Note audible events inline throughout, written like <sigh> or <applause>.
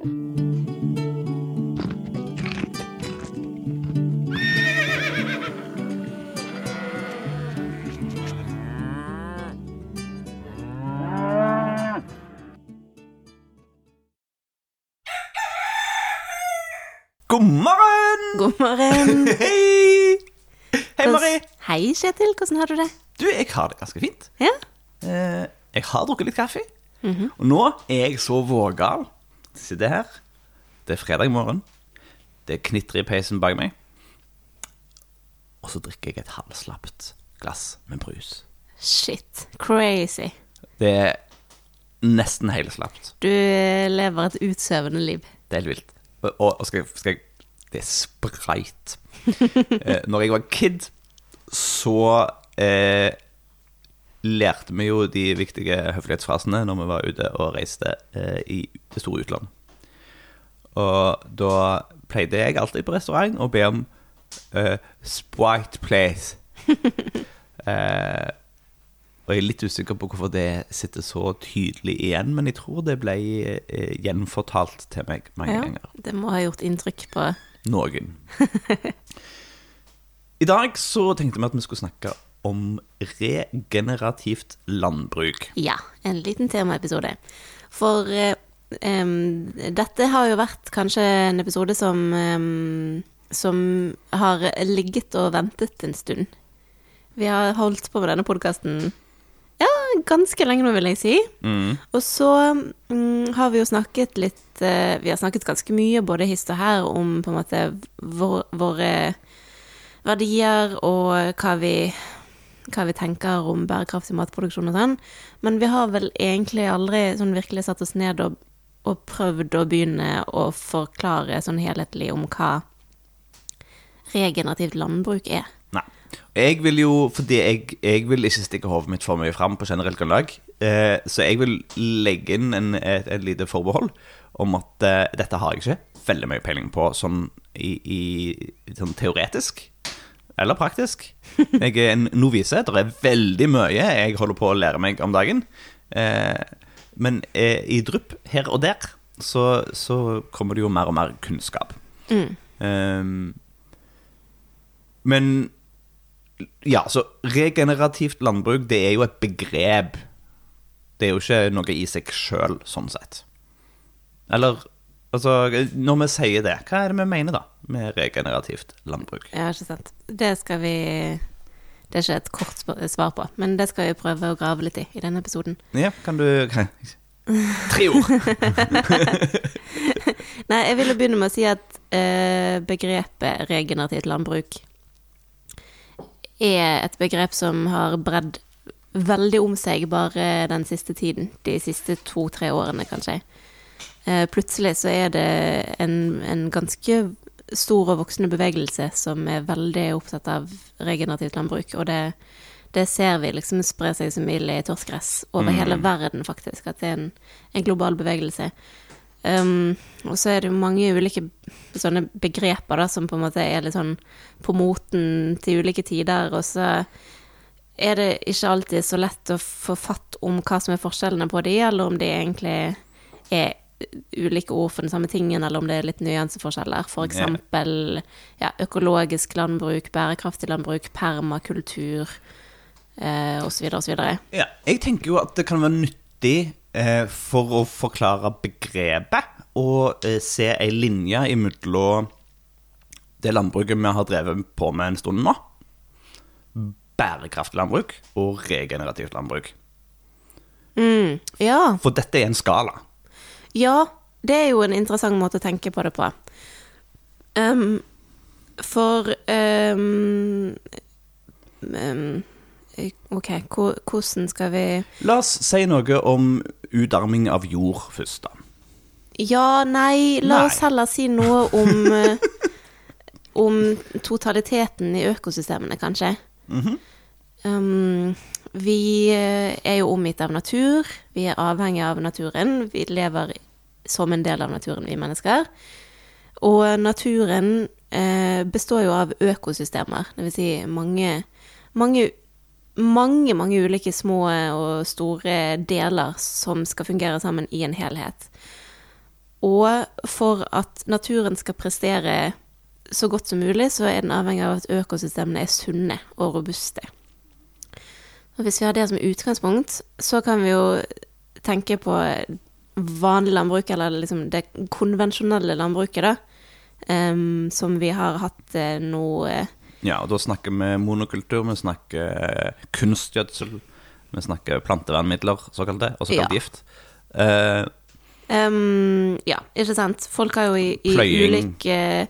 God morgen! God morgen. <laughs> Hei! Hei, Mari. Hei, Kjetil. Hvordan har du det? Du, jeg har det ganske fint. Ja? Eh, jeg har drukket litt kaffe. Og nå er jeg så vågal. Sitter her. Det er fredag morgen. Det knitrer i peisen bak meg. Og så drikker jeg et halvslapt glass med brus. Shit. Crazy. Det er nesten helslapt. Du lever et utsøvende liv. Det er helt vilt. Og, og, skal, skal jeg Det er sprite. <laughs> eh, når jeg var kid, så eh, lærte vi jo de viktige høflighetsfrasene når vi var ute og reiste eh, i det store utland. Og da pleide jeg alltid på restaurant å be om eh, Sprite, Place. <laughs> eh, og jeg er litt usikker på hvorfor det sitter så tydelig igjen, men jeg tror det ble eh, gjenfortalt til meg mange Ja. ganger. Det må ha gjort inntrykk på Noen. <laughs> I dag så tenkte vi at vi skulle snakke om regenerativt landbruk. Ja, en liten temaepisode. For em, dette har jo vært kanskje en episode som um, som har ligget og ventet en stund. Vi har holdt på med denne podkasten ja, ganske lenge nå, vil jeg si. Mm. Og så mm, har vi jo snakket litt uh, Vi har snakket ganske mye, både hist og her, om på en måte vår, våre verdier og hva vi, hva vi tenker om bærekraftig matproduksjon og sånn. Men vi har vel egentlig aldri sånn virkelig satt oss ned og, og prøvd å begynne å forklare sånn helhetlig om hva regenerativt landbruk er. Nei. Jeg vil jo, fordi jeg, jeg vil ikke stikke hodet mitt for mye fram på generelt grunnlag, eh, så jeg vil legge inn en, et, et lite forbehold om at eh, dette har jeg ikke veldig mye peiling på sånn, i, i, sånn teoretisk eller praktisk. Jeg er en novise. Det er veldig mye jeg holder på å lære meg om dagen. Eh, men eh, i drypp her og der så, så kommer det jo mer og mer kunnskap. Eh, men ja, så regenerativt landbruk, det er jo et begrep. Det er jo ikke noe i seg sjøl, sånn sett. Eller altså, når vi sier det, hva er det vi mener da med regenerativt landbruk? Ja, ikke sant. Det skal vi Det er ikke et kort svar på, men det skal vi prøve å grave litt i i denne episoden. Ja, kan du Tre ord! <laughs> Nei, jeg ville begynne med å si at eh, begrepet regenerativt landbruk er et begrep som har bredd veldig om seg bare den siste tiden. De siste to-tre årene, kanskje. Eh, plutselig så er det en, en ganske stor og voksende bevegelse som er veldig opptatt av regenerativt landbruk, og det, det ser vi liksom spre seg som ild i tørt over over hele verden, faktisk. At det er en, en global bevegelse. Um, og så er det mange ulike sånne begreper da, som på en måte er litt sånn på moten til ulike tider, og så er det ikke alltid så lett å få fatt om hva som er forskjellene på de, eller om de egentlig er ulike ord for den samme tingen, eller om det er litt nyanseforskjeller. For eksempel ja, økologisk landbruk, bærekraftig landbruk, permakultur, eh, osv., osv. Ja, jeg tenker jo at det kan være nyttig eh, for å forklare begrepet og eh, se ei linje imellom det landbruket vi har drevet på med en stund nå. Bærekraftig landbruk og regenerativt landbruk. Ja, For dette er en skala. Ja, det er jo en interessant måte å tenke på det på. Um, for um, um, Ok, hvordan skal vi La oss si noe om utarming av jord først, da. Ja, nei, la Nei. oss heller si noe om <laughs> Om totaliteten i økosystemene, kanskje. um, vi eh, er jo omgitt av natur. Vi er avhengig av naturen. Vi lever som en del av naturen, vi mennesker. Og naturen eh, består jo av økosystemer, det vil si mange, mange mange, mange ulike små og store deler som skal fungere sammen i en helhet. Og for at naturen skal prestere så godt som mulig, så er den avhengig av at økosystemene er sunne og robuste. Og hvis vi har det som utgangspunkt, så kan vi jo tenke på vanlig landbruk, eller liksom det konvensjonelle landbruket, da. Um, som vi har hatt uh, nå eh, Ja, og da snakker vi monokultur, vi snakker eh, kunstgjødsel, vi snakker plantevernmidler, såkalte, og såkalt Ja. gift. Em, Ja, ikke sant. Folk har jo i, i ulike ulik, eh,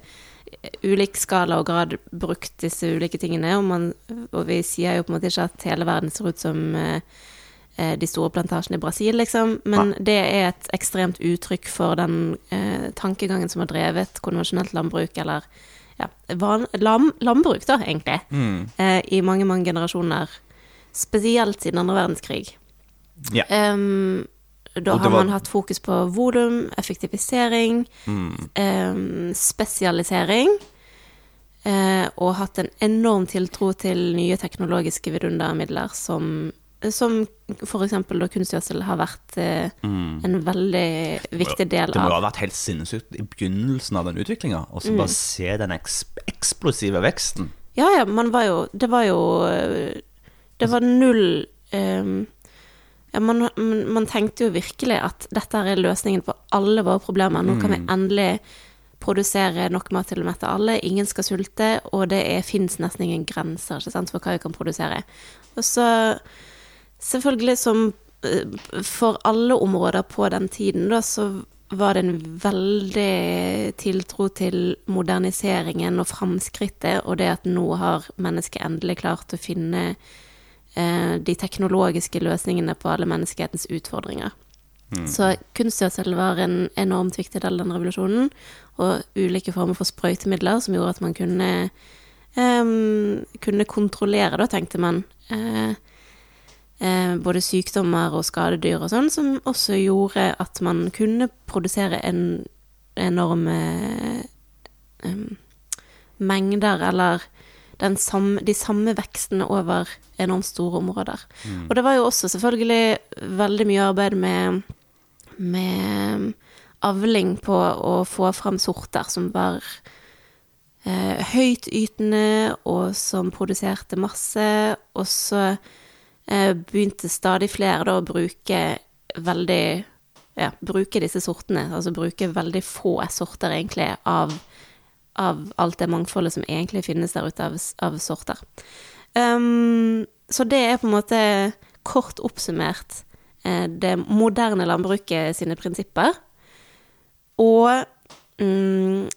ulik skala og grad brukt disse ulike tingene, og, man, og vi sier jo på en måte ikke at hele verden ser ut som eh, eh, de store plantasjene i Brasil, liksom, men det er et ekstremt uttrykk for den eh, tankegangen som har drevet konvensjonelt landbruk, eller ja, van, lam, landbruk, da, egentlig, mm, eh, i mange, mange generasjoner. Spesielt siden andre verdenskrig. ja. Em, da har var- man hatt fokus på volum, effektivisering, Mm, eh, spesialisering, eh, og hatt en enorm tiltro til nye teknologiske vidundermidler som, som eksempel da kunstgjødsel har vært eh, mm. en veldig viktig del av Det må ha vært helt sinnssykt i begynnelsen av den utviklinga, og Mm. så bare se den eks eksplosive veksten. Ja, ja, man var jo Det var jo eh, Det var null em, ja, man, man, tenkte jo virkelig at dette er løsningen på alle våre problemer. Nå kan vi endelig produsere nok mat til å mette alle, ingen skal sulte, og det fins nesten ingen grenser sant, for hva vi kan produsere. Og så, selvfølgelig som eh, for alle områder på den tiden, da, så var det en veldig tiltro til moderniseringen og framskrittet, og det at nå har mennesket endelig klart å finne de teknologiske løsningene på alle menneskehetens utfordringer. Så kunstgjødsel var en enormt viktig del av den revolusjonen, og ulike former for sprøytemidler som gjorde at man kunne, um, kunne kontrollere, da, tenkte man, uh, uh, både sykdommer og skadedyr og sånn, som også gjorde at man kunne produsere en enorme um, mengder, eller samme, de samme vekstene over enormt store områder. Og det var jo også selvfølgelig veldig mye arbeid med, med avling på å få fram sorter som var eh, høytytende, og som produserte masse. Og så eh, begynte stadig flere da å bruke veldig ja, bruke disse sortene, altså bruke veldig få sorter egentlig av, av alt det mangfoldet som egentlig finnes der ute av, av sorter. Um, så det er på en måte kort oppsummert eh, det moderne landbruket sine prinsipper. Og mm,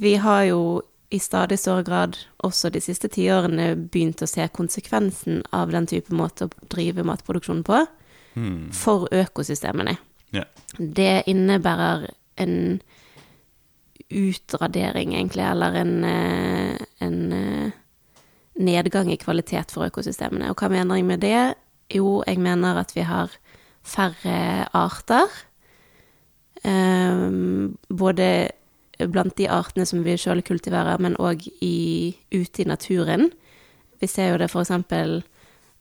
vi har jo i stadig større grad også de siste tiårene begynt å se konsekvensen av den type måte å drive matproduksjon på for økosystemene. Yeah. Det innebærer en utradering, egentlig, eller en, eh, en eh, nedgang i kvalitet for økosystemene. Og hva mener jeg med det? Jo, jeg mener at vi har færre arter. Um, både blant de artene som vi sjøl kultiverer, men òg ute i naturen. Vi ser jo det for eksempel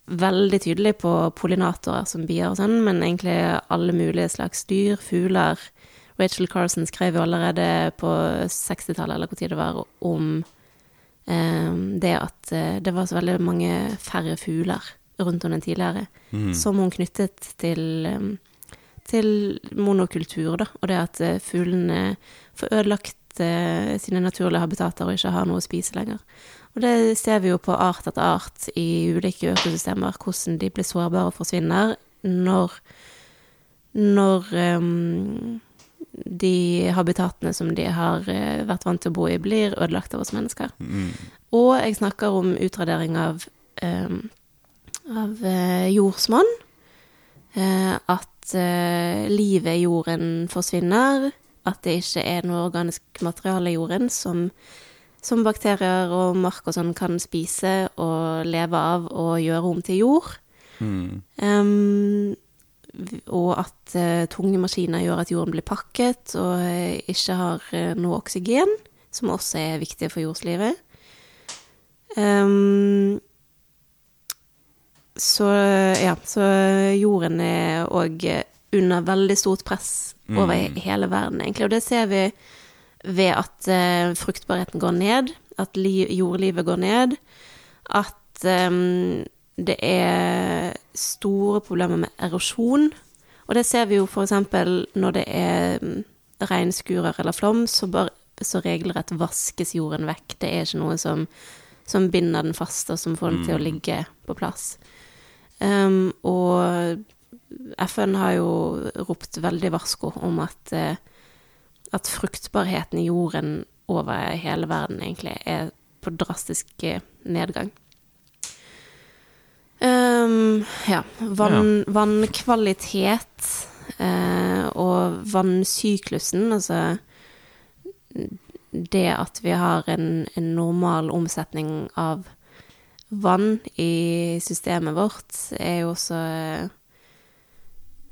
veldig tydelig på pollinatorer som bier og sånn, men egentlig alle mulige slags dyr, fugler. Rachel Carson skrev jo allerede på 60-tallet, eller hvor tid det var, om eh, det at eh, det var så veldig mange færre fugler rundt om enn tidligere, som hun knyttet til, eh, til monokultur, da, og det at fuglene får ødelagt eh, sine naturlige habitater og ikke har noe å spise lenger. Og det ser vi jo på art etter art i ulike økosystemer, hvordan de blir sårbare og forsvinner når, når um, de habitatene som de har eh, vært vant til å bo i, blir ødelagt av oss mennesker. Og jeg snakker om utradering av, um, av eh, jordsmonn. Eh, at eh, livet i jorden forsvinner. At det ikke er noe organisk materiale i jorden som som bakterier og mark og sånn kan spise og leve av og gjøre om til jord. Um, og at uh, tunge maskiner gjør at jorden blir pakket og uh, ikke har uh, noe oksygen, som også er viktig for jordslivet. Um, så ja, så jorden er òg under veldig stort press over mm. hele verden, egentlig. Og det ser vi ved at uh, fruktbarheten går ned, at li jordlivet går ned, at eh, det er store problemer med erosjon. Og det ser vi jo eksempel når det er mm, regnskurer eller flom, så, bare, så regelrett vaskes jorden vekk. Det er ikke noe som, som binder den fast, og som får den til å ligge på plass. Um, og FN har jo ropt veldig varsko om at, eh, at fruktbarheten i jorden over hele verden egentlig er på drastisk eh, nedgang. Um, ja, vann, vannkvalitet eh, og vannsyklusen, altså det at vi har en, en normal omsetning av vann i systemet vårt, er jo også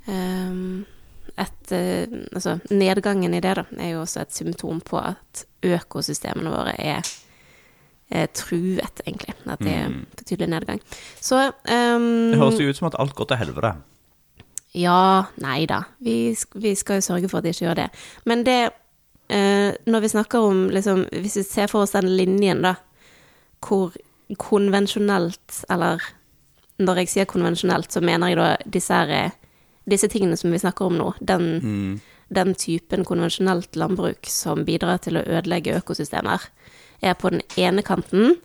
um, et eh, Altså, nedgangen i det, da, er jo også et symptom på at økosystemene våre er, er truet, egentlig. At det er betydelig nedgang. Så um, Det høres jo ut som at alt går til helvete. ja, nei da. Vi, vi skal jo sørge for at de ikke gjør det. Men det eh, Når vi snakker om liksom Hvis vi ser for oss den linjen, da, hvor konvensjonelt, eller når jeg sier konvensjonelt, så mener jeg da disse, her, disse tingene som vi snakker om nå. Den, den typen konvensjonelt landbruk som bidrar til å ødelegge økosystemer, er på den ene kanten.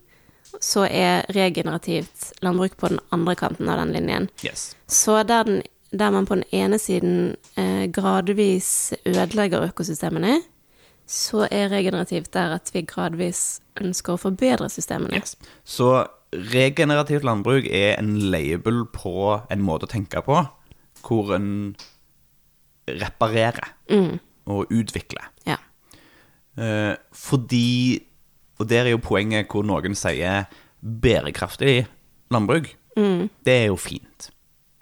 Så er regenerativt landbruk på den andre kanten av den linjen. Yes. Så der, den, der man på den ene siden eh, gradvis ødelegger økosystemene, så er regenerativt der at vi gradvis ønsker å forbedre systemene. yes. Så regenerativt landbruk er en label på en måte å tenke på, hvor en reparerer og utvikler. Ja. Eh, fordi Og der er jo poenget hvor noen sier bærekraftig landbruk. Det er jo fint.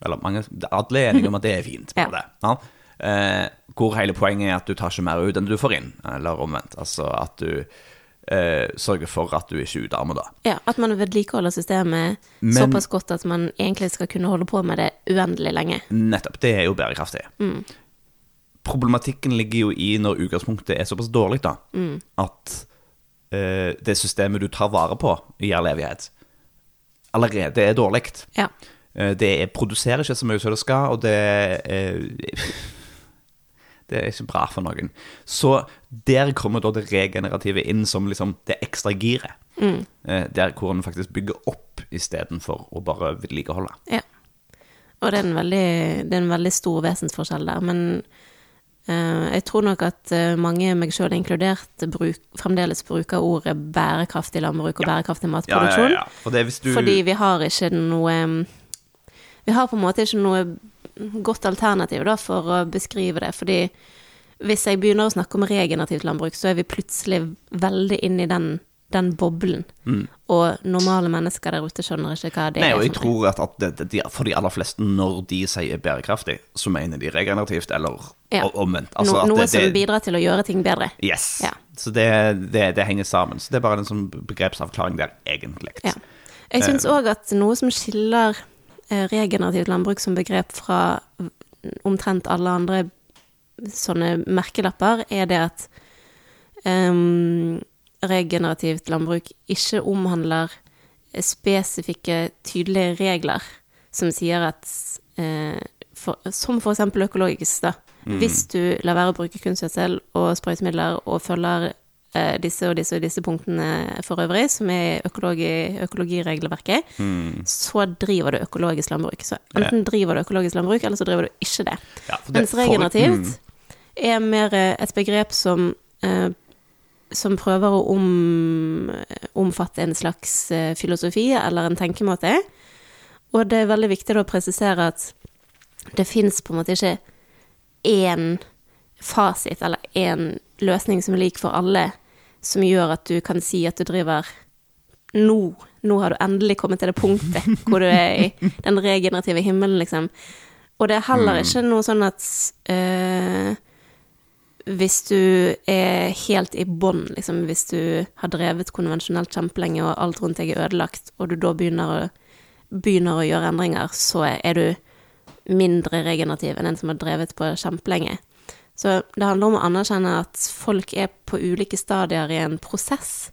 Eller mange, alle er enige om at det er fint. Ja. det, ja. Eh, hvor hele poenget er at du tar ikke mer ut enn du får inn. Eller omvendt. Altså at du eh, sørger for at du ikke utarmer, da. ja, At man vedlikeholder systemet Men- såpass godt at man egentlig skal kunne holde på med det uendelig lenge. Nettopp. Det er jo bærekraftig. Problematikken ligger jo i når utgangspunktet er såpass dårlig, da, at eh, det systemet du tar vare på i all evighet, allerede er dårlig. Ja. Eh, det er, produserer ikke så mye som det skal, og det er <laughs> Det er ikke bra for noen. Så der kommer da det regenerative inn som liksom det ekstra giret. Eh, der hvor en faktisk bygger opp istedenfor å bare vedlikeholde. ja. Og det er veldig, det er en veldig stor vesensforskjell der. Men eh, jeg tror nok at eh, mange, meg sjøl inkludert, bruk, fremdeles bruker ordet bærekraftig landbruk og bærekraftig matproduksjon. For det er hvis du Fordi vi har ikke noe Vi har på en måte ikke noe godt alternativ da, for å beskrive det. Fordi hvis jeg begynner å snakke om regenerativt landbruk, så er vi plutselig veldig inne i den, den boblen. Og normale mennesker der ute skjønner ikke hva det Mm. Nei, er. og jeg tror at, at det, det, for de aller fleste, når de sier bærekraftig, så mener de regenerativt, eller Ja. omvendt. Altså no, noe det, som bidrar til å gjøre ting bedre. Yes. Ja. Så det, det, det henger sammen. Så det er bare en sånn begrepsavklaring der, egentlig. Ja. Jeg syns òg at noe som skiller eh, regenerativt landbruk som begrep fra omtrent alle andre sånne merkelapper, er det at em, regenerativt landbruk ikke omhandler spesifikke, tydelige regler som sier at eh, for, Som eksempel økologisk, da. Hvis du lar være å bruke kunstgjødsel og sprøytemidler og følger eh, disse og disse og disse punktene for øvrig, som er økologi, økologiregelverket, så driver du økologisk landbruk. Så enten driver du økologisk landbruk, eller så driver du ikke det. Ja, det- Mens for- regenerativt er mer eh, et begrep som eh, som prøver å om, omfatte en slags eh, filosofi eller en tenkemåte. Og det er veldig viktig å presisere at det fins på en måte ikke én fasit eller én løsning som er lik for alle, som gjør at du kan si at du driver nå. Nå har du endelig kommet til det punktet <laughs> hvor du er i den regenerative himmelen, liksom. Og det er heller ikke noe sånn at eh, hvis du er helt i bånn, liksom, hvis du har drevet konvensjonelt kjempelenge og alt rundt deg er ødelagt, og du da begynner å, begynner å gjøre endringer, så er du mindre regenerativ enn en som har drevet på kjempelenge. Så det handler om å anerkjenne at folk er på ulike stadier i en prosess,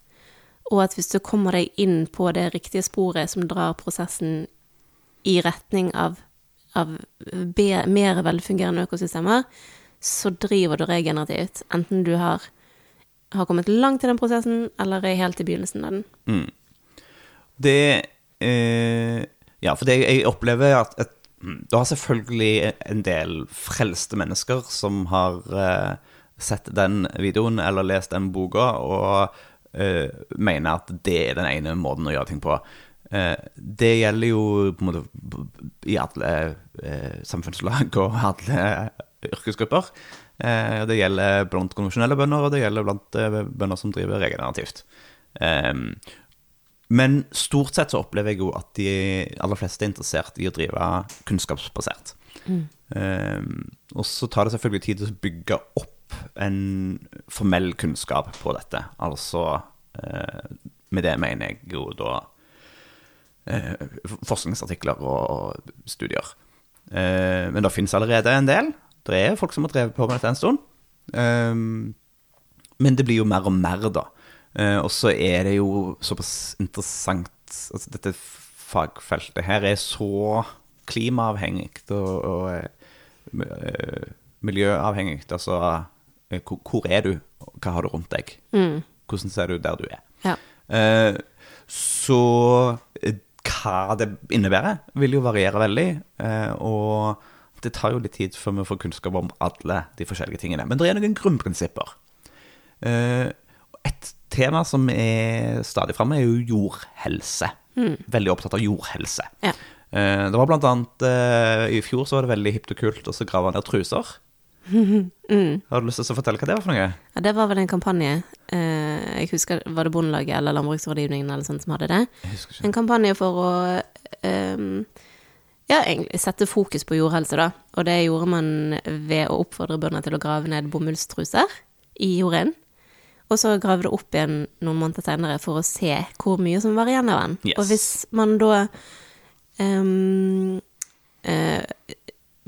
og at hvis du kommer deg inn på det riktige sporet som drar prosessen i retning av, av mer velfungerende økosystemer, så driver du regenerativt, enten du har, har kommet langt i den prosessen, eller er helt i begynnelsen av den. Det eh, Ja, for det, jeg opplever at, at du har selvfølgelig en del frelste mennesker som har eh, sett den videoen eller lest den boka og eh, mener at det er den ene måten å gjøre ting på. Eh, det gjelder jo på en måte i alle eh, samfunnslag og alle yrkesgrupper. Eh, det gjelder blant konvensjonelle bønder, og det gjelder blant eh, bønder som driver regenerativt. Men stort sett så opplever jeg jo at de aller fleste er interessert i å drive kunnskapsbasert. Mm. og så tar det selvfølgelig tid å bygge opp en formell kunnskap på dette. Altså eh, Med det mener jeg jo da forskningsartikler og, studier. Men det finnes allerede en del. Det er folk som har drevet på med dette en stund. Um, men det blir jo mer og mer, da. Uh, og så er det jo såpass interessant altså Dette fagfeltet her er så klimaavhengig og, og uh, miljøavhengig. Altså uh, hvor, hvor er du? Hva har du rundt deg? Hvordan ser du der du er? Ja. Så hva det innebærer, vil jo variere veldig. og det tar jo litt tid før vi får kunnskap om alle de forskjellige tingene. Men det er noen grunnprinsipper. Eh, et tema som er stadig framme, er jo jordhelse. Veldig opptatt av jordhelse. Ja. Eh, det var blant annet eh, I fjor så var det veldig hipt og kult å så grave ned truser. <laughs> Har du lyst til å fortelle hva det var for noe? Ja, det var vel en kampanje. Jeg husker, Var det Bondelaget eller Landbruksrådgivningen eller sånt som hadde det? Jeg husker ikke. En kampanje for å ehm, ja, egentlig sette fokus på jordhelse, da. Og det gjorde man ved å oppfordre bønder til å grave ned bomullstruser i jorden. Og så grave det opp igjen noen måneder senere for å se hvor mye som var igjen av den. Yes. Og hvis man da um, uh,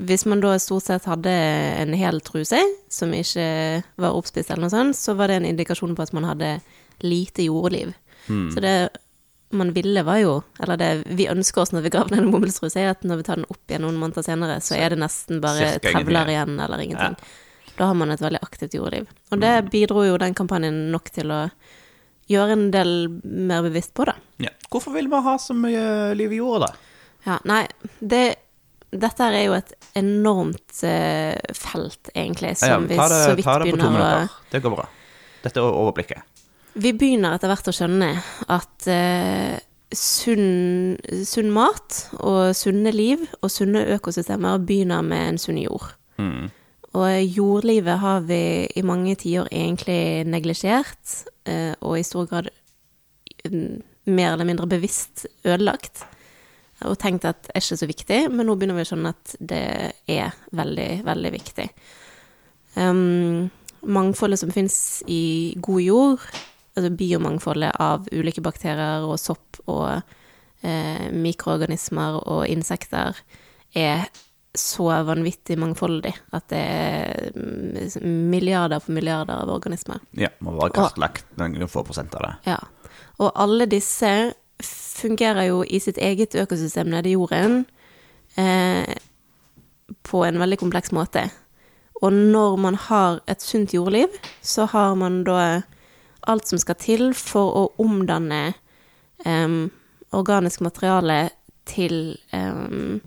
Hvis man da stort sett hadde en hel truse som ikke var oppspist eller noe sånt, så var det en indikasjon på at man hadde lite jordliv. Så det man ville var jo, eller det vi ønsker oss når vi graver denne en bomullstruse, er at når vi tar den opp igjen noen måneder senere, så er det nesten bare trevler igjen. eller ingenting. Da har man et veldig aktivt jordliv. Og det bidro jo den kampanjen nok til å gjøre en del mer bevisst på, da. Ja. Hvorfor vil vi ha så mye liv i jorda, da? Ja, nei, det Dette er jo et enormt eh, felt, egentlig, som ja, ta, det, så vidt ta det på to minutter. Det går bra. Dette er overblikket. Vi begynner etter hvert å skjønne at uh, sunn, sunn mat og sunne liv og sunne økosystemer begynner med en sunn jord. Og jordlivet har vi i mange tiår egentlig neglisjert, uh, og i stor grad mm, mer eller mindre bevisst ødelagt. Og tenkt at det er ikke så viktig, men nå begynner vi å skjønne at det er veldig, veldig viktig. Um, mangfoldet som fins i god jord, altså biomangfoldet av ulike bakterier og sopp og eh, mikroorganismer og insekter, er så vanvittig mangfoldig at det er milliarder på milliarder av organismer. Ja, må være kartlagt noen få prosent av det. Ja. Og alle disse fungerer jo i sitt eget økosystem nede i jorden eh, på en veldig kompleks måte. Og når man har et sunt jordliv, så har man da alt som skal til for å omdanne um, organisk materiale til, um,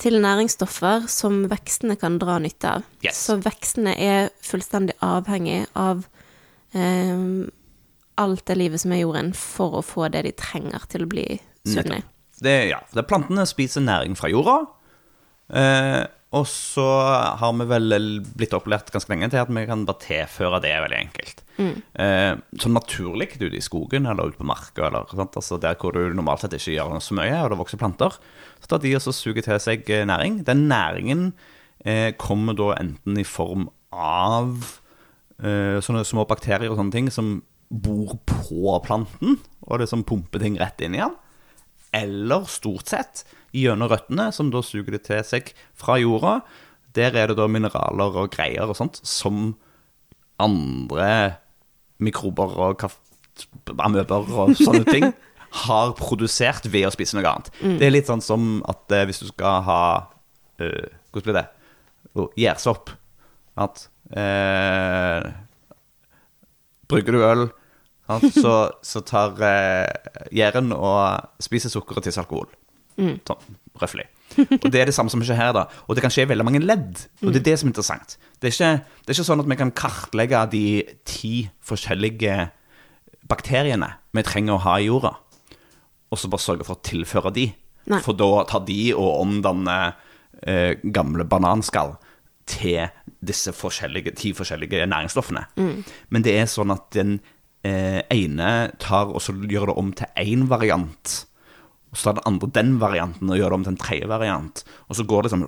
til næringsstoffer som vekstene kan dra nytte av. Yes. Så vekstene er fullstendig avhengig av um, alt det livet som er jorden, for å få det de trenger til å bli sunne. Det, ja, det er plantene spiser næring fra jorda. Eh, og så har vi vel blitt opplært ganske lenge til at vi kan bare tilføre det veldig enkelt. Eh, sånn naturlig ute i skogen eller ute på marka, eller? Altså der hvor du normalt sett ikke gjør så mye, og det vokser planter, så tar de og suger til seg eh, næring. Den næringen eh, kommer da enten i form av eh, sånne små bakterier og sånne ting som bor på planten, og det som pumper ting rett inn i den eller stort sett gjennom røttene, som da suger det til seg fra jorda. Der er det da mineraler og greier og sånt som andre mikrober og amøber og sånne <laughs> ting har produsert ved å spise noe annet. Det er litt sånn som at eh, hvis du skal ha uh, Hvordan blir det? Oh, Gjærsopp. At eh, Brygger du øl, <laughs> så, så tar eh, gjæren og spiser sukker og tisser alkohol. Sånn, røftlig. Og det er det samme som skjer her, da. Og det kan skje i veldig mange ledd. Og det er det som er interessant. Det er ikke, det er ikke sånn at vi kan kartlegge de ti forskjellige bakteriene vi trenger å ha i jorda, og så bare sørge for å tilføre de. Nei. For da tar de og omdanner eh, gamle bananskall til disse forskjellige, ti forskjellige næringsstoffene. Men det er sånn at den eh, ene tar og så gjør det om til én variant. Og så tar den andre den varianten og gjør det om til en tredje variant. Og så går det liksom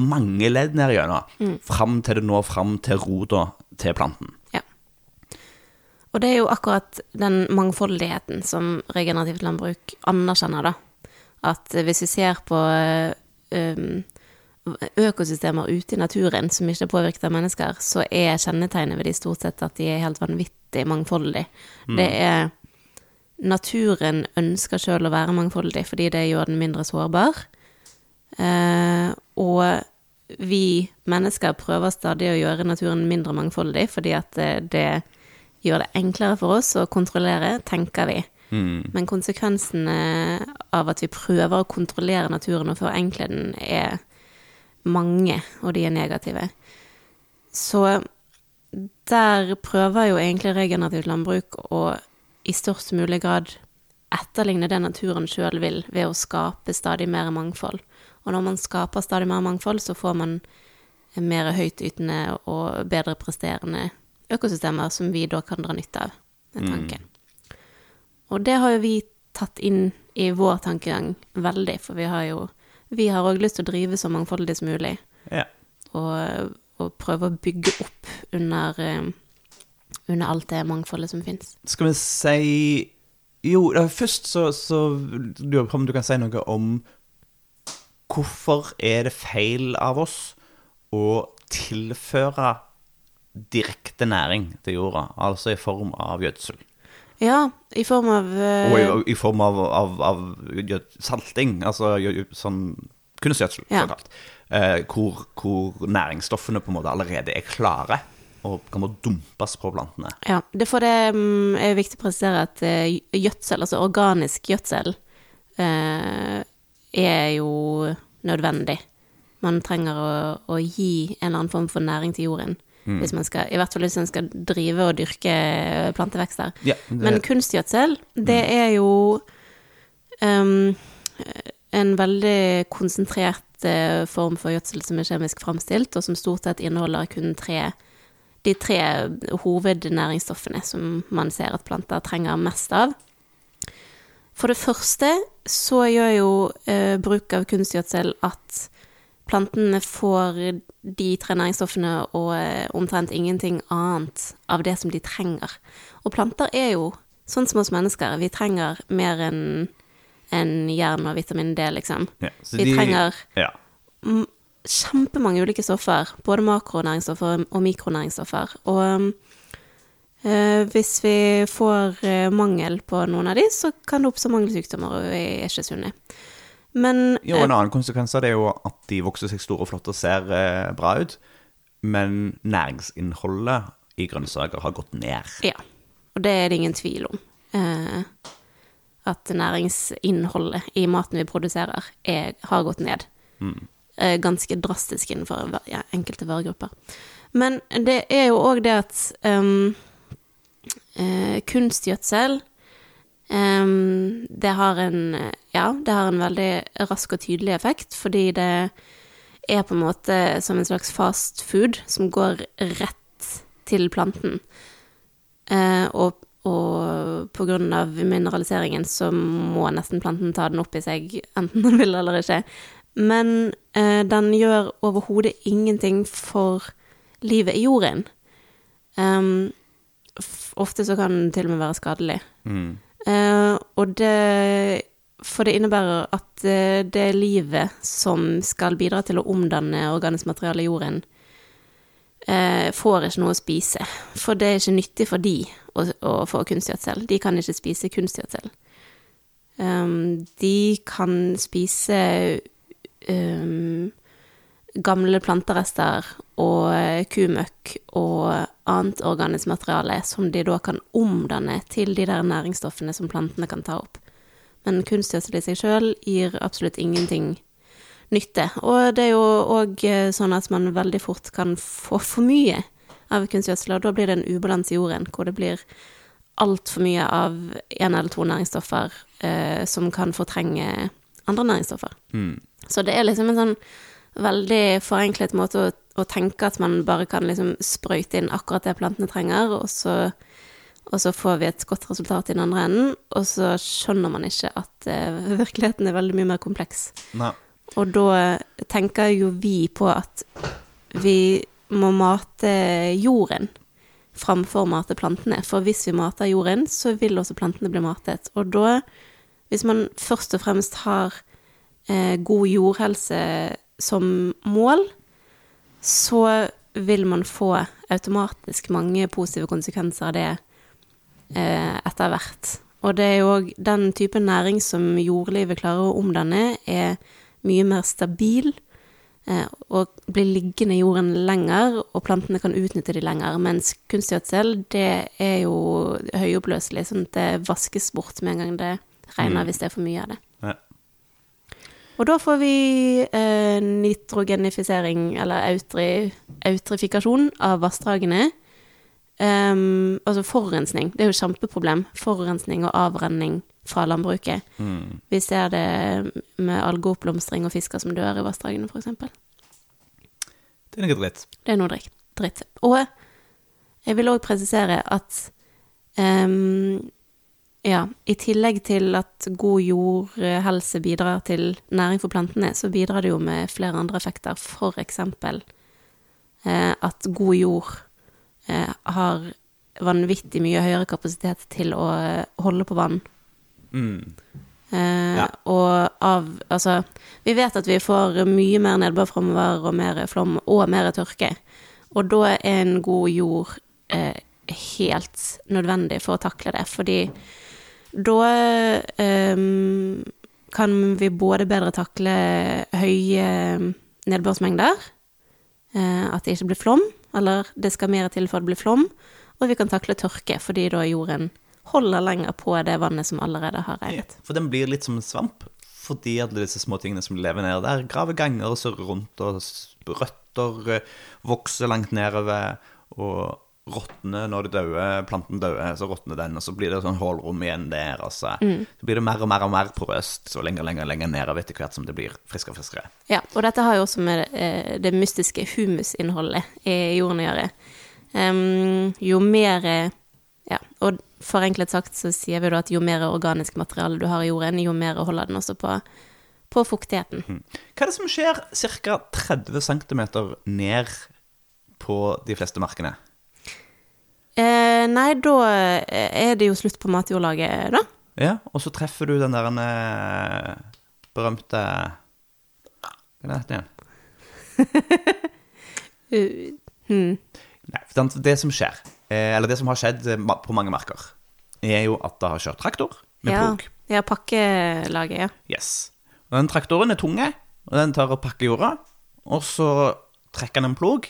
mange ledd ned igjennom, fram til det når fram til rota til planten. Ja. Og det er jo akkurat den mangfoldigheten som regenerativt landbruk anerkjenner, da. At hvis vi ser på um, økosystemer ute i naturen som ikke er påvirket av mennesker, så er kjennetegnet ved de stort sett at de er helt vanvittig mangfoldige. Det er Naturen ønsker sjøl å være mangfoldig fordi det gjør den mindre sårbar. Eh, og vi mennesker prøver stadig å gjøre naturen mindre mangfoldig fordi at det, det gjør det enklere for oss å kontrollere, tenker vi. Men konsekvensene av at vi prøver å kontrollere naturen og forenkle den, er mange, og de er negative. Så der prøver jo egentlig regenerativt landbruk å i størst mulig grad etterligne det naturen sjøl vil, ved å skape stadig mer mangfold. Og når man skaper stadig mer mangfold, så får man mer høytytende og bedre presterende økosystemer som vi da kan dra nytte av, er tanken. Og det har jo vi tatt inn i vår tankegang veldig, for vi har jo Vi har òg lyst til å drive så mangfoldig som mulig, Ja. og, og prøve å bygge opp under, eh, under alt det mangfoldet som fins. Skal vi si Jo, først så, så lurer jeg på om du kan si noe om hvorfor er det feil av oss å tilføre direkte næring til jorda, altså i form av gjødsel? Ja, i form av uh, Og i, i form av, av, av salting, altså sånn kunstgjødsel, Ja. såkalt. Uh, hvor, hvor næringsstoffene på en måte allerede er klare og kan bare dumpes på plantene. Ja, det det mm, er viktig å presisere at eh, gjødsel, altså organisk gjødsel, eh, er jo nødvendig. Man trenger å, å gi en eller annen form for næring til jorden. Hvis man skal, I hvert fall hvis man skal drive og dyrke plantevekster. Ja, det- Men kunstgjødsel, det er jo um, en veldig konsentrert eh, form for gjødsel som er kjemisk framstilt, og som stort sett inneholder kun tre de tre hovednæringsstoffene som man ser at planter trenger mest av. For det første så gjør jo eh, bruk av kunstgjødsel at plantene får de tre næringsstoffene og eh, omtrent ingenting annet av det som de trenger. Og planter er jo sånn som oss mennesker. Vi trenger mer enn en jern og vitamin D, liksom. Ja, Vi de- trenger ja. Kjempemange ulike stoffer, både makronæringsstoffer og mikronæringsstoffer. Og øh, hvis vi får eh, mangel på noen av de, så kan det oppstå mangelsykdommer, og vi er ikke sunne. Men Jo, en annen konsekvens av det er jo at de vokser seg store og flotte og ser eh, bra ut, men næringsinnholdet i grønnsaker har gått ned. Ja, og det er det ingen tvil om. Eh, at næringsinnholdet i maten vi produserer, er, har gått ned. Eh, ganske drastisk innenfor ja, enkelte varegrupper. Men det er jo òg det at um, eh, kunstgjødsel um, det har en Ja, det har en veldig rask og tydelig effekt, fordi det er på en måte som en slags fast food som går rett til planten. Eh, og, og av mineraliseringen så må nesten planten ta den opp i seg, enten den vil eller ikke. Men eh, den gjør overhodet ingenting for livet i jorden. Um, ofte så kan den til og med være skadelig. Eh, og det for det innebærer at uh, det livet som skal bidra til å omdanne organisk materiale i jorden, uh, får ikke noe å spise. For det er ikke nyttig for de å, å få kunstgjødsel. De kan ikke spise kunstgjødsel. Um, de kan spise um, gamle planterester og kumøkk og annet organisk materiale som de da kan omdanne til de der næringsstoffene som plantene kan ta opp. Men kunstgjødsel i seg sjøl gir absolutt ingenting nytte. Og det er jo òg sånn at man veldig fort kan få for mye av kunstgjødsel, og da blir det en ubalanse i jorden, hvor det blir altfor mye av én eller to næringsstoffer eh, som kan fortrenge andre næringsstoffer. Mm. Så det er liksom en sånn veldig forenklet måte å, å tenke at man bare kan liksom sprøyte inn akkurat det plantene trenger, og så, og så får vi et godt resultat i den andre enden, og så skjønner man ikke at uh, virkeligheten er veldig mye mer kompleks. Nei. Og da tenker jo vi på at vi må mate jorden framfor å mate plantene. For hvis vi mater jorden, så vil også plantene bli matet. Og da, hvis man først og fremst har god jordhelse som mål, så vil man få automatisk mange positive konsekvenser av det eh, etter hvert. Og det er jo òg den type næring som jordlivet klarer å omdanne, er mye mer stabil eh, og blir liggende i jorden lenger, og plantene kan utnytte de lenger. Mens kunstgjødsel, det er jo høyoppløselig, sånn at det vaskes bort med en gang det regner, Mm. hvis det er for mye av det. Ja. Og da får vi eh, nitrogenifisering, eller autri, autrifikasjon, av vassdragene. Um, altså forurensning. Det er jo et kjempeproblem. Forurensning og avrenning fra landbruket. Mm. Vi ser det med algeoppblomstring og fisker som dør i vassdragene, f.eks. Det er noe dritt. Det er noe dritt. dritt. Og jeg vil òg presisere at ehm, ja, i tillegg til at god jordhelse bidrar til næring for plantene, så bidrar det jo med flere andre effekter. For eksempel eh, at god jord eh, har vanvittig mye høyere kapasitet til å eh, holde på vann. Mm. Eh, Ja. Og av Altså, vi vet at vi får mye mer nedbør framover, og mer flom, og mer tørke. Og da er en god jord eh, helt nødvendig for å takle det, fordi da um, kan vi både bedre takle høye nedbørsmengder, eh, at det ikke blir flom, eller det skal mer til for det blir flom, og vi kan takle tørke, fordi da jorden holder lenger på det vannet som allerede har regnet. For den blir litt som en svamp. Fordi alle disse små tingene som lever nede der, graver ganger og så rundt, og røtter eh, vokser langt nedover, og råtner når det dauer, planten dauer, så råtner den, og så blir det sånn hullrom igjen der, og så, så blir det mer og mer og mer porøst, så lenger, lenger, lenger nedover etter hvert som det blir friskere og friskere. Ja, og dette har jo også med det, det mystiske humusinnholdet i jorden å gjøre. Um, jo mer eh, Ja, og forenklet sagt så sier vi da at jo mer organisk materiale du har i jorden, jo mer holder den også på, på fuktigheten. Hva er det som skjer ca. 30 cm ned på de fleste markene? Eh, nei, da eh, er det jo slutt på matjordlaget, da. Ja, og så treffer du den der eh, berømte Hva er det <laughs> igjen? Uh, hmm. Nei, det- som skjer, eh, eller det som har skjedd på mange marker, er jo at det har kjørt traktor med ja, plog. ja, pakkelaget, ja. Yes. Og den traktoren er tunge, og den tar og pakker jorda, og så trekker den en plog,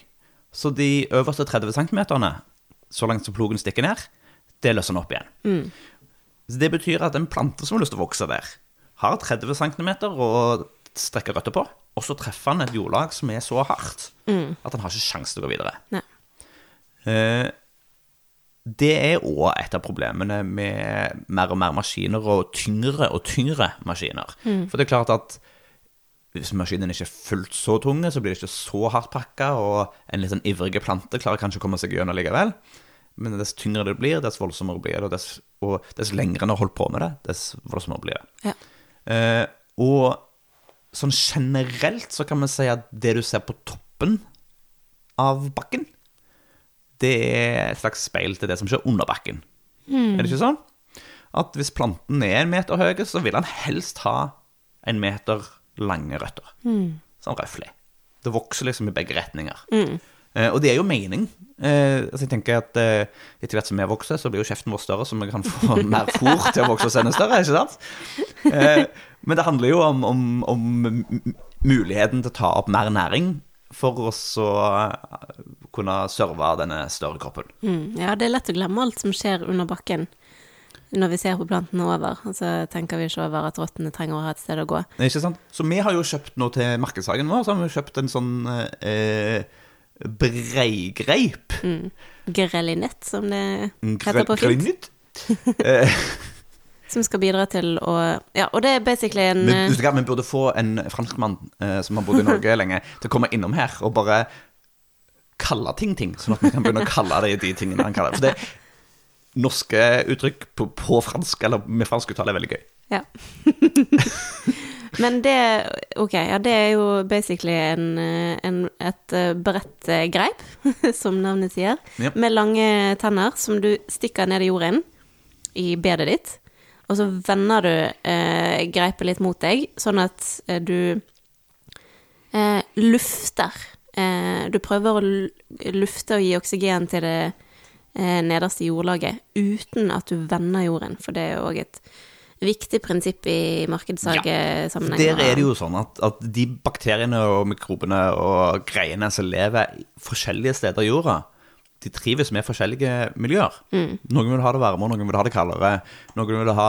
så de øverste 30 cm, så langt som plogen stikker ned, det løser den opp igjen. Mm. det betyr at en plante som har lyst til å vokse der, har 30 cm å strekke røtter på, og så treffer han et jordlag som er så hardt at han har ikke sjanse til å gå videre. Eh, Det er òg et av problemene med mer og mer maskiner og tyngre og tyngre maskiner. For det er klart at hvis maskinen ikke er fullt så tunge, så blir det ikke så hardt pakka, og en litt sånn ivrig plante klarer kanskje å komme seg gjennom likevel. Men dess tyngre det blir, dess voldsommere blir det, og dess, og dess lengre en har holdt på med det, dess voldsommere blir det. Ja. Eh, og sånn generelt så kan vi si at det du ser på toppen av bakken, det er et slags speil til det som skjer under bakken. Er det ikke sånn? at hvis planten er en meter høy, så vil han helst ha en meter lange røtter. Sånn røflig. Det vokser liksom i begge retninger. Eh, og det er jo mening. Eh, altså jeg tenker at eh, Etter hvert som vi vokser, så blir jo kjeften vår større, så vi kan få <laughs> mer fôr til å vokse oss enda større. ikke sant? Eh, men det handler jo om, om, om muligheten til å ta opp mer næring for oss å eh, kunne serve denne større kroppen. Mm, ja, det er lett å glemme alt som skjer under bakken når vi ser på plantene over. Og så tenker vi ikke over at rottene trenger å ha et sted å gå. Ikke sant? Så vi har jo kjøpt nå til markedshagen vår, så har vi kjøpt en sånn eh, breigreip. Grelinett, som det heter på fint. <laughs> Eh, Som skal bidra til å Ja, og det er basically en Men eh, vi burde få en franskmann eh, som har bodd i Norge <laughs> lenge, til å komme innom her og bare kalle ting ting, sånn at vi kan begynne å kalle det de tingene han kaller. For det norske uttrykk på, på fransk, eller med fransk uttale, er veldig gøy. Ja. <laughs> Men det Ok, ja, det er jo basically en, eh, en, et eh, bredt eh, <laughs> som navnet sier, Ja. med lange tenner som du stikker ned i jorden, i bedet ditt, og så vender du eh, greipet litt mot deg, sånn at eh, du eh, lufter. Eh, du prøver å lufte og gi oksygen til det nederste jordlaget uten at du vender jorden, for det er jo òg et viktig prinsipp i markedssalgssammenheng. Der er det jo sånn at, at de bakteriene og mikrobene og greiene som lever forskjellige steder i jorda, de trives med forskjellige miljøer. Noen vil ha det varmere, noen vil ha det kaldere. Noen vil ha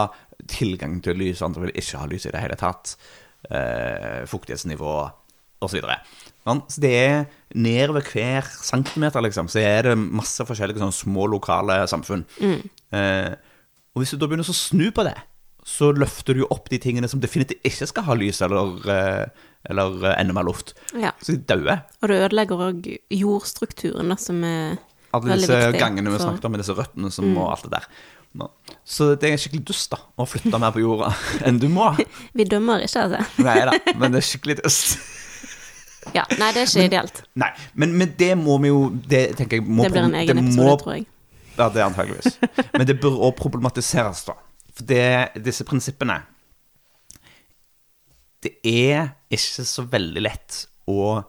tilgang til lys, andre vil ikke ha lys i det hele tatt. Eh, fuktighetsnivå osv. Så så det er nedover hver centimeter, liksom, så er det masse forskjellige sånne små lokale samfunn. Eh, og hvis du da begynner å snu på det, så løfter du opp de tingene som definitivt ikke skal ha lys eller, eh, eller eh, enda mer luft. Ja. Så de dauer. Og du ødelegger òg jordstrukturen, da, som er Alle veldig disse gangene vi for- snakket om, med disse røttene som og alt det der. Så det er skikkelig dust da, å flytte mer på jorda <laughs> enn du må. <laughs> Vi dømmer ikke, altså. Nei da, <laughs> men det er skikkelig dust. Ja, nei, det er ikke ideelt. Nei, men, men det må vi jo Det tenker jeg må Det blir en egen episode, må- tror jeg. Ja, det er antageligvis. Men det bør også problematiseres, da. For det, disse prinsippene Det er ikke så veldig lett å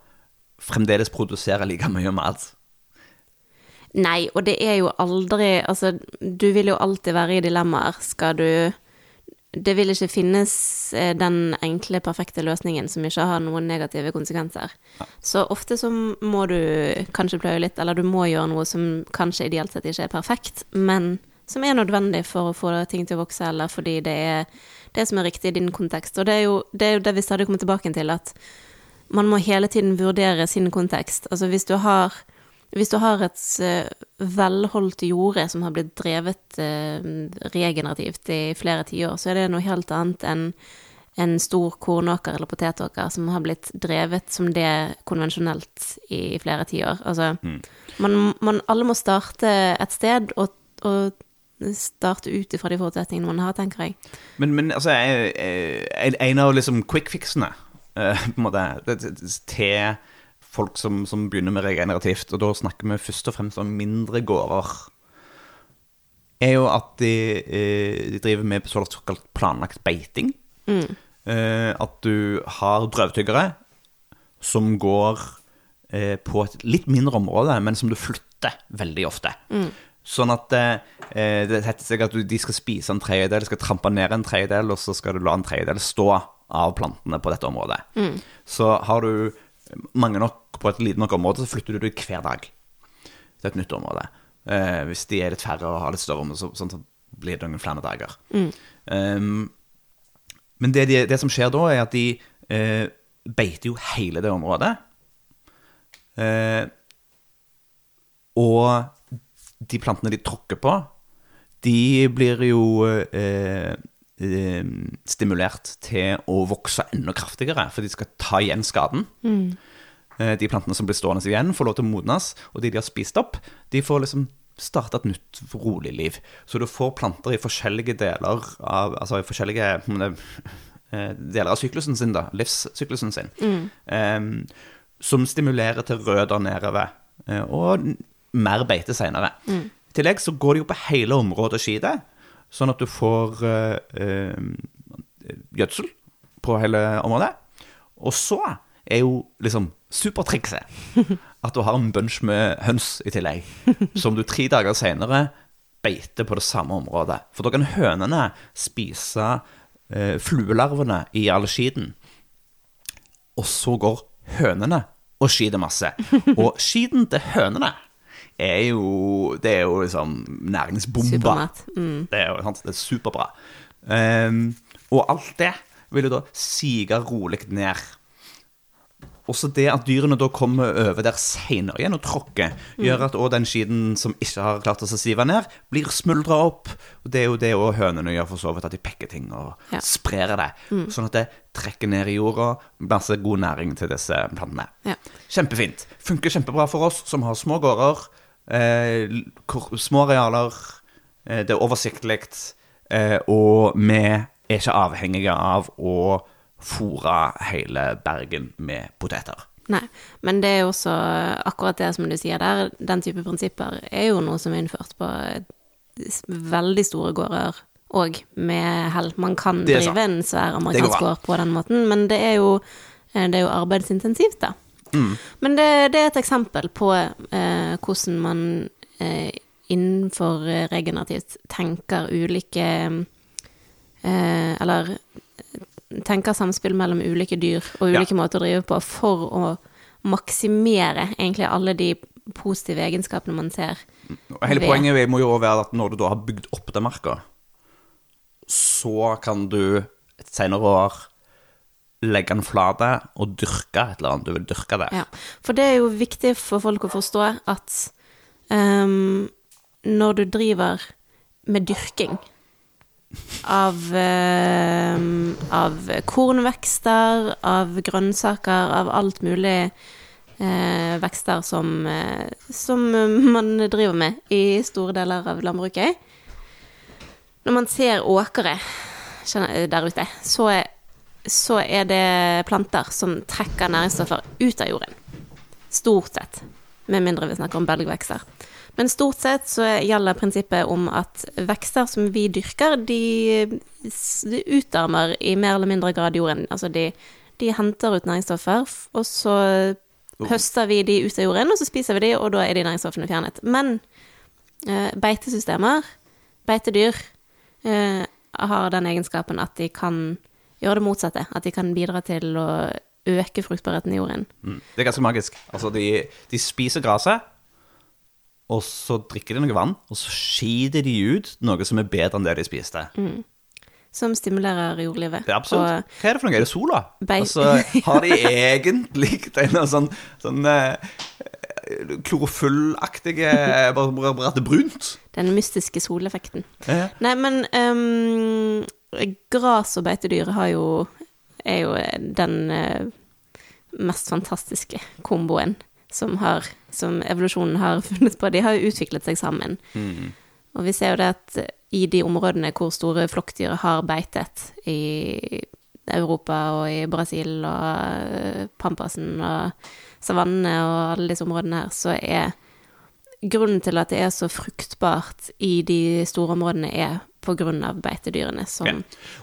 fremdeles produsere like mye mat. Nei, og det er jo aldri Altså, du vil jo alltid være i dilemmaer. Skal du Det vil ikke finnes eh, den enkle, perfekte løsningen som ikke har noen negative konsekvenser. Så ofte så må du kanskje pløye litt, eller du må gjøre noe som kanskje ideelt sett ikke er perfekt, men som er nødvendig for å få ting til å vokse, eller fordi det er det som er riktig i din kontekst. Og det er jo det, er jo det vi stadig kommer tilbake til, at man må hele tiden vurdere sin kontekst. Altså hvis du har hvis du har et eh, velholdt jorde som har blitt drevet eh, regenerativt i flere tiår, så er det noe helt annet enn en stor kornåker eller potetåker som har blitt drevet som det konvensjonelt i flere tiår. Altså, man, man, alle må starte et sted og, og starte ut ifra de forutsetningene man har, tenker jeg. Men, men altså, jeg- jeg- en, en av liksom quick fixene eh, på en måte, det, det, til folk som, som begynner med regenerativt, og da snakker vi først og fremst om mindre gårder, er jo at de, eh, de driver med såkalt planlagt beiting. Eh, at du har drøvtyggere som går eh, på et litt mindre område, men som du flytter veldig ofte. Sånn at eh, det heter seg at du, de skal spise en tredjedel, skal trampe ned en tredjedel, og så skal du la en tredjedel stå av plantene på dette området. Så har du mange nok på et lite nok område, så flytter du det hver dag til et nytt område. Eh, hvis de er litt færre og har litt større område, så, sånn så blir det noen flere dager. Um, men det, de, det som skjer da, er at de eh, beiter jo hele det området. Eh, og de plantene de tråkker på, de blir jo eh, eh, stimulert til å vokse enda kraftigere, for de skal ta igjen skaden. Eh, de plantene som blir stående igjen, får lov til å modnes, og de de har spist opp, de får liksom starte et nytt, rolig liv. Så du får planter i forskjellige deler av Altså i forskjellige eh, deler av syklusen sin, da. Livssyklusen sin. Eh, som stimulerer til røder nedover, eh, og mer beite seinere. I tillegg så går det jo på hele området skide. sånn at du får øh, gjødsel på hele området. Og så er jo liksom supertrikset <laughs> at du har en bunch med høns i tillegg, som du tre dager seinere beiter på det samme området. For da kan hønene spise eh, fluelarvene i all skiten. Og så går hønene og skiter masse. <laughs> Og skiten til hønene er jo Det er jo liksom næringsbomba. Mm. Det er jo sant, det er superbra. Um, og alt det vil jo da sige rolig ned. Også det at dyrene da kommer over der senere igjen og tråkker, gjør at òg den skiden som ikke har klart å sive ned, blir smuldra opp. Og det er jo det òg hønene gjør for så vidt, at de pekker ting og Ja. sprer det. Sånn at det trekker ned i jorda, masse god næring til disse plantene. Ja. Kjempefint. Funker kjempebra for oss som har små gårder, små arealer, eh, det er oversiktlig, eh, og vi er ikke avhengige av å fôre hele Bergen med poteter. Nei, men det er jo også akkurat det som du sier der, den type prinsipper er jo noe som er innført på veldig store gårder òg, med hell. Man kan drive en svær amerikansk gård på den måten, men det er jo, eh, det er jo arbeidsintensivt, da. Mm. Men det, det er et eksempel på eh, hvordan man eh, innenfor eh, regenerativt tenker ulike eh, Eller tenker samspill mellom ulike dyr og Ja. ulike måter å drive på for å maksimere egentlig alle de positive egenskapene man ser. Hele Ved- poenget må jo være at når du da har bygd opp den marka, så kan du et senere år legge den flate og dyrke et eller annet du vil dyrke der. Ja, for det er jo viktig for folk å forstå at um, når du driver med dyrking av, um, av kornvekster, av grønnsaker, av alt mulig eh, vekster som, eh, som man driver med i store deler av landbruket. Når man ser åkre der ute, så er, så er det planter som trekker næringsstoffer ut av jorden. Stort sett. Med mindre vi snakker om belgvekster. Men stort sett så gjelder prinsippet om at vekster som vi dyrker, de, de utarmer i mer eller mindre grad jorden. Altså de, de henter ut næringsstoffer, og så høster vi de ut av jorden, og så spiser vi de, og da er de næringsstoffene fjernet. Men eh, beitesystemer, beitedyr, eh, har den egenskapen at de kan gjøre det motsatte. At de kan bidra til å øke fruktbarheten i jorden. Mm. Det er ganske magisk. Altså, de, de spiser gresset, og så drikker de noe vann, og så skiter de ut noe som er bedre enn det de spiste. Som stimulerer jordlivet. Det er absolutt. Hva er det for noe? Er det sola? Altså, har de egentlig <laughs> en sånn, sånn eh, klorofyllaktige bare at det er brunt? Den mystiske soleffekten. Ja. Nei, men um, gras og beitedyr har jo er jo den eh, mest fantastiske komboen som, har, som evolusjonen har <laughs> funnet på. De har jo utviklet seg sammen. Og vi ser jo det at i de områdene hvor store flokkdyr har beitet, i Europa og i Brasil og eh, Pampasen og savannene og alle disse områdene her, så er grunnen til at det er så fruktbart i de store områdene, er av beitedyrene som Ja.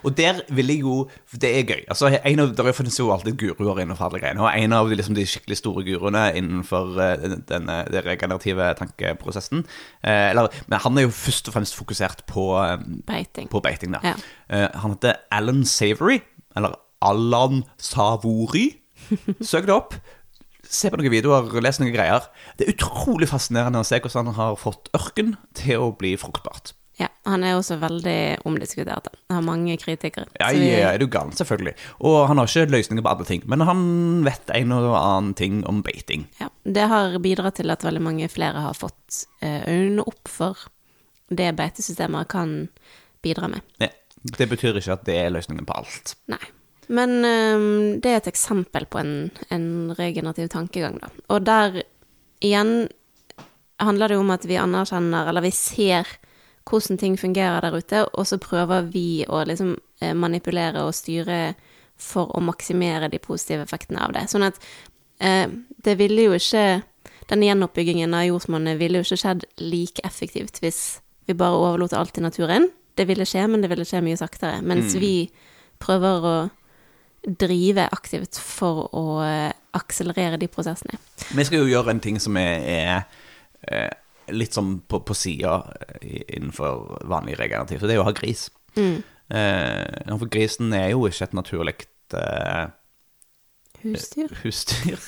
Og der vil jeg jo Det er gøy. Altså, en av, Der finnes jo alltid guruer innenfor alle greiene. Og en av de, liksom, de skikkelig store guruene innenfor eh, den, den, regenerative tankeprosessen eh, eller, Men han er jo først og fremst fokusert på, eh, beiting. på beiting. Ja. Eh, han heter Alan Savory, eller Allan Savory. Søk det opp. Se på noen videoer, les noen greier. Det er utrolig fascinerende å se hvordan han har fått ørken til å bli fruktbart. Han er også veldig omdiskutert. Han har mange kritikere. Ja, vi- ja, er du gal, selvfølgelig. Og han har ikke løsninger på alle ting, men han vet en og annen ting om beiting. ja, det har bidratt til at veldig mange flere har fått eh, øynene opp for det beitesystemer kan bidra med. Ja, det betyr ikke at det er løsningen på alt. Nei. Men um, det er et eksempel på en, en regenerativ tankegang, da. Og der igjen handler det om at vi anerkjenner, eller vi ser hvordan ting fungerer der ute, og så prøver vi å liksom eh, manipulere og styre for å maksimere de positive effektene av det. Sånn at eh, det ville jo ikke Den gjenoppbyggingen av jordsmonnet ville jo ikke skjedd like effektivt hvis vi bare overlot alt til naturen. det ville skje, men det ville skje mye saktere. Mens Mm. vi prøver å drive aktivt for å eh, akselerere de prosessene. Vi skal jo gjøre en ting som er, er eh, litt sånn på, på sida innenfor vanlig regenerativ, så det er jo å ha gris. Mm. Eh, for grisen er jo ikke et naturlig eh, Husdyr? husdyr.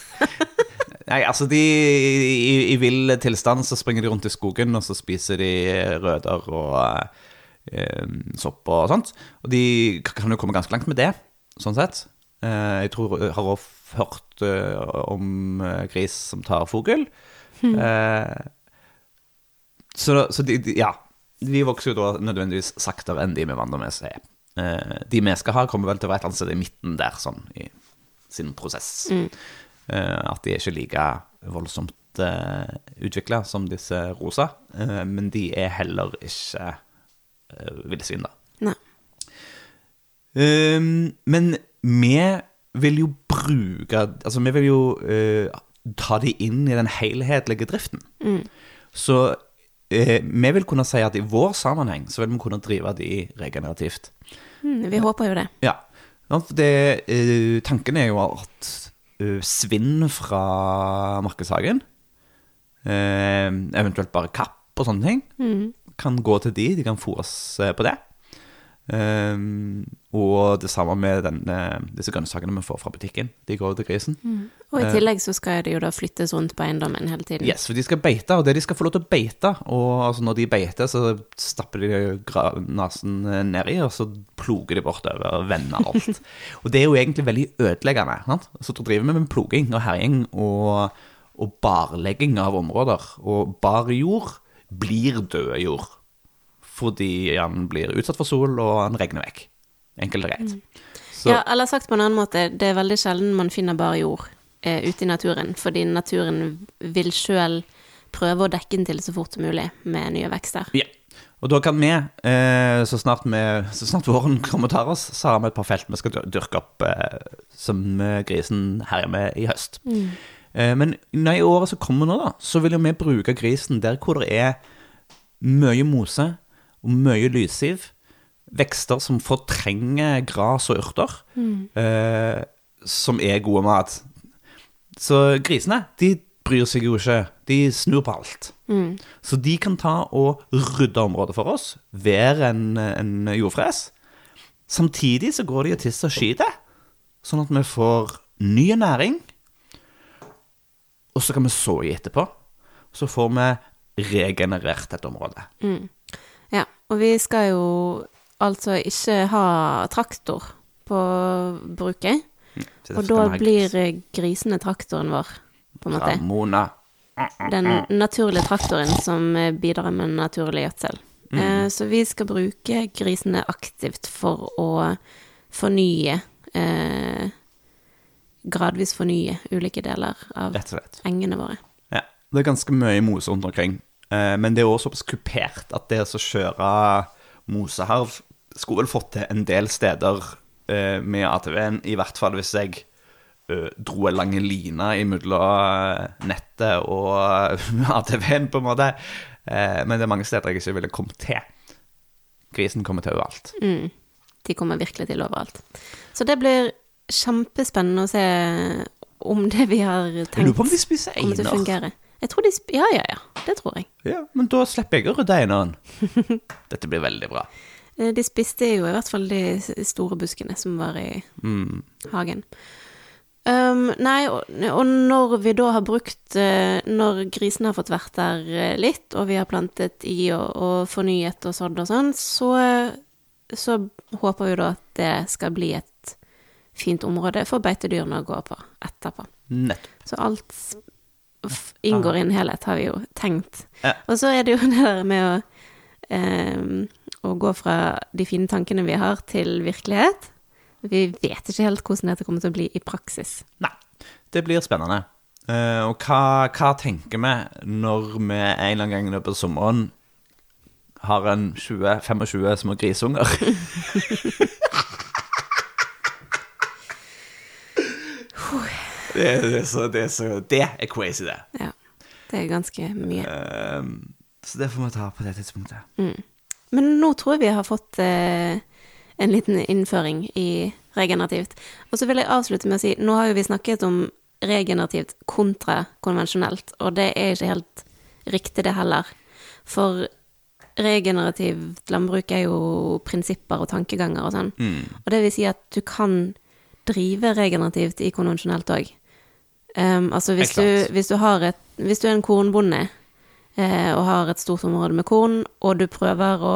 <laughs> Nei, altså de i, i vill tilstand så springer de rundt i skogen, og så spiser de røder og eh, sopp og sånt. Og de kan jo komme ganske langt med det, sånn sett. Eh, jeg tror jeg har også hørt eh, om eh, gris som tar fugl. Eh, så så de, de, ja. De vokser jo da nødvendigvis saktere enn de med seg. Eh, de vi skal ha, kommer vel til å være et sted i midten der, sånn i sin prosess. Mm. Eh, at de er ikke like voldsomt eh, utvikla som disse rosa, eh, men de er heller ikke eh, villsvin, da. Nei. Ehm, men vi vil jo bruke Altså, vi vil jo eh, ta de inn i den helhetlige driften. Mm. Så eh, vi vil kunne si at i vår sammenheng så vil vi kunne drive de regenerativt. Mm, vi håper jo det. Ja. Det, eh, tanken er jo at eh, svinn fra markedshagen, eventuelt bare kapp og sånne ting, Mm. kan gå til de, de kan fôres på det. Eh, og det samme med den, eh, disse grønnsakene vi får fra butikken. De går til grisen. Og i tillegg så skal det jo da flyttes rundt på eiendommen hele tiden. Yes, for de skal beite, og det de skal få lov til å beite Og altså, når de beiter, så stapper de nesen nedi, og så ploger de bortover og vender alt. <laughs> og det er jo egentlig veldig ødeleggende. Sant? Så da driver vi med ploging og herjing og, og barlegging av områder. Og bar jord blir død jord fordi han blir utsatt for sol, og han regner vekk. Enkelt og greit. Mm. Ja, eller sagt på en annen måte, det er veldig sjelden man finner bare jord eh, ute i naturen, fordi naturen vil sjøl prøve å dekke den til så fort som mulig med nye vekster. Ja. Og da kan vi, eh, så, snart vi, så snart våren kommer og tar oss, så har vi et par felt vi skal dyrke opp eh, som eh, grisen herjer med i høst. Eh, men nei, i året som kommer nå, da, så vil jo vi bruke grisen der hvor det er mye mose og mye lyssiv. Vekster som fortrenger gras og urter, eh, som er gode mat. Så grisene, de bryr seg jo ikke. De snur på alt. Så de kan ta og rydde området for oss, være en, en jordfres. Samtidig så går de og tisser og skyter, sånn at vi får ny næring. Og så kan vi så i etterpå. Så får vi regenerert dette området. Ja, og vi skal jo altså ikke ha traktor på bruket, Mm, og da blir grisene traktoren vår, på en måte. Ramona. Den naturlige traktoren som bidrar med naturlig gjødsel. Eh, Så vi skal bruke grisene aktivt for å fornye eh, Gradvis fornye ulike deler av engene våre. Ja, det er ganske mye mose rundt omkring. Eh, men det er også såpass kupert at det å kjøre moseharv skulle vel fått til en del steder eh, med ATV-en, i hvert fall hvis jeg eh, dro en lang line imellom nettet og <laughs> ATV-en, på en måte. Men det er mange steder jeg ikke ville kommet til. Grisen kommer til overalt. Mm. De kommer virkelig til overalt. Så det blir kjempespennende å se om det vi har Jeg tenkt lurer på om de spiser einer. Jeg tror de sp Ja, ja, ja. Det tror jeg. Ja, men da slipper jeg å rydde annen. <laughs> Dette blir veldig bra. Eh, De spiste jo i hvert fall de store buskene som var i Mm. hagen. Um, nei, og, og når vi da har brukt eh, Når grisene har fått vært der eh, litt, og vi har plantet i og, og fornyet og sådd og sånn, så, så håper vi da at det skal bli et fint område for beitedyrene å gå på etterpå. Nettopp. Så alt inngår i en helhet, har vi jo tenkt. Ja. Og så er det jo <laughs> det der med å, um, å gå fra de fine tankene vi har, til virkelighet. Vi vet ikke helt hvordan dette kommer til å bli i praksis. Nei, det blir spennende. Uh, og hva, hva tenker vi når vi en eller annen gang i løpet av sommeren har en 20-25 små grisunger? <laughs> det, er, så, det, er så, det er crazy, det. Ja, det er ganske mye. Eh, så det får vi ta på det tidspunktet. Men nå tror jeg vi har fått uh, en liten innføring i regenerativt. Og så vil jeg avslutte med å si, nå har jo vi snakket om regenerativt kontra konvensjonelt, og det er ikke helt riktig det heller. For regenerativt landbruk er jo prinsipper og tankeganger og sånn. Og det vil si at du kan drive regenerativt i konvensjonelt òg. Um, altså hvis du, hvis, du har et, hvis du er en kornbonde eh, og har et stort område med korn, og du prøver å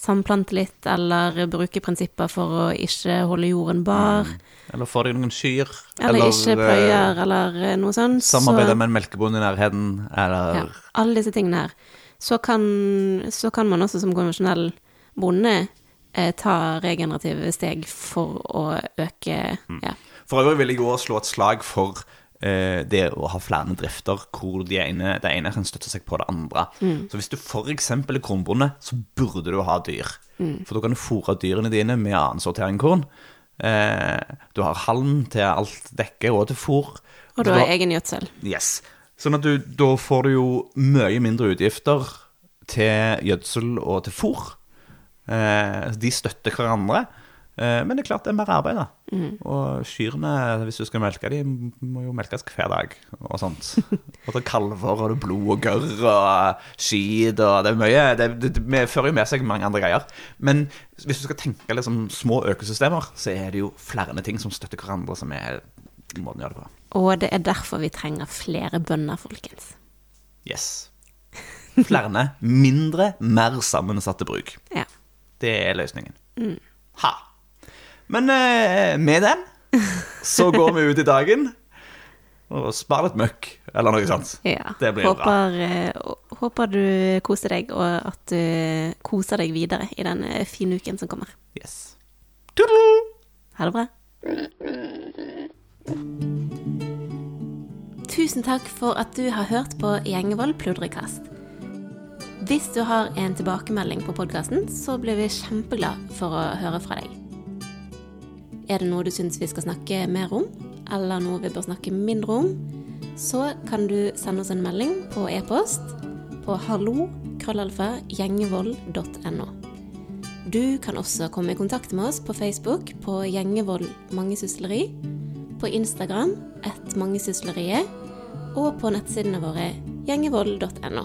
samplante litt eller bruke prinsipper for å ikke holde jorden bar, Eller får deg noen kyr. eller, ikke eh, pløyer, eller eh, noe sånt, Samarbeide med en melkebonde i nærheten, eller ja, alle disse tingene her, så kan, så kan man også som konvensjonell bonde eh, ta regenerative steg for å øke Mm. ja. For øvrig vil jeg også slå et slag for det å ha flere drifter hvor de ene, det ene kan støtte seg på det andre. Så hvis du f.eks. er kornbonde, så burde du ha dyr. For da kan du fôre dyrene dine med annen sortering korn. Eh, du har halm til alt dekket og til fôr. Og du har egen gjødsel. Yes. Sånn at du, da får du jo mye mindre utgifter til gjødsel og til fôr. Eh, de støtter hverandre. Eh, men det er klart det er mer arbeid, da. Og kyrne, hvis du skal melke de må jo melkes hver dag og sånt. <laughs> Og det er kalver, og det er blod og gørr og skit og Det er mye Det, det, det fører jo med seg mange andre greier. Men hvis du skal tenke liksom små økosystemer, så er det jo flere ting som støtter hverandre, som er måten å gjøre det på. Og det er derfor vi trenger flere bønder, folkens. Yes. Flere, <laughs> mindre, mer sammensatte bruk. Ja. Det er løsningen. Ha. Men eh, med den så går vi ut i dagen og sparer litt møkk, eller noe sånt. ja. Det blir bra. håper, eh, håper du koser deg, og at du koser deg videre i den eh, fine uken som kommer. Yes. Tudelu! Ha det bra. Tusen takk for at du har hørt på Gjengevold pludrekast. Hvis du har en tilbakemelding på podkasten, så blir vi kjempeglad for å høre fra deg. Er det noe du syns vi skal snakke mer om, eller noe vi bør snakke mindre om, så kan du sende oss en melding på e-post på hallo.krøllalfa.gjengevold.no. Du kan også komme i kontakt med oss på Facebook på Gjengevold mangesysleri, på Instagram ett mangesysleriet, og på nettsidene våre gjengevold.no.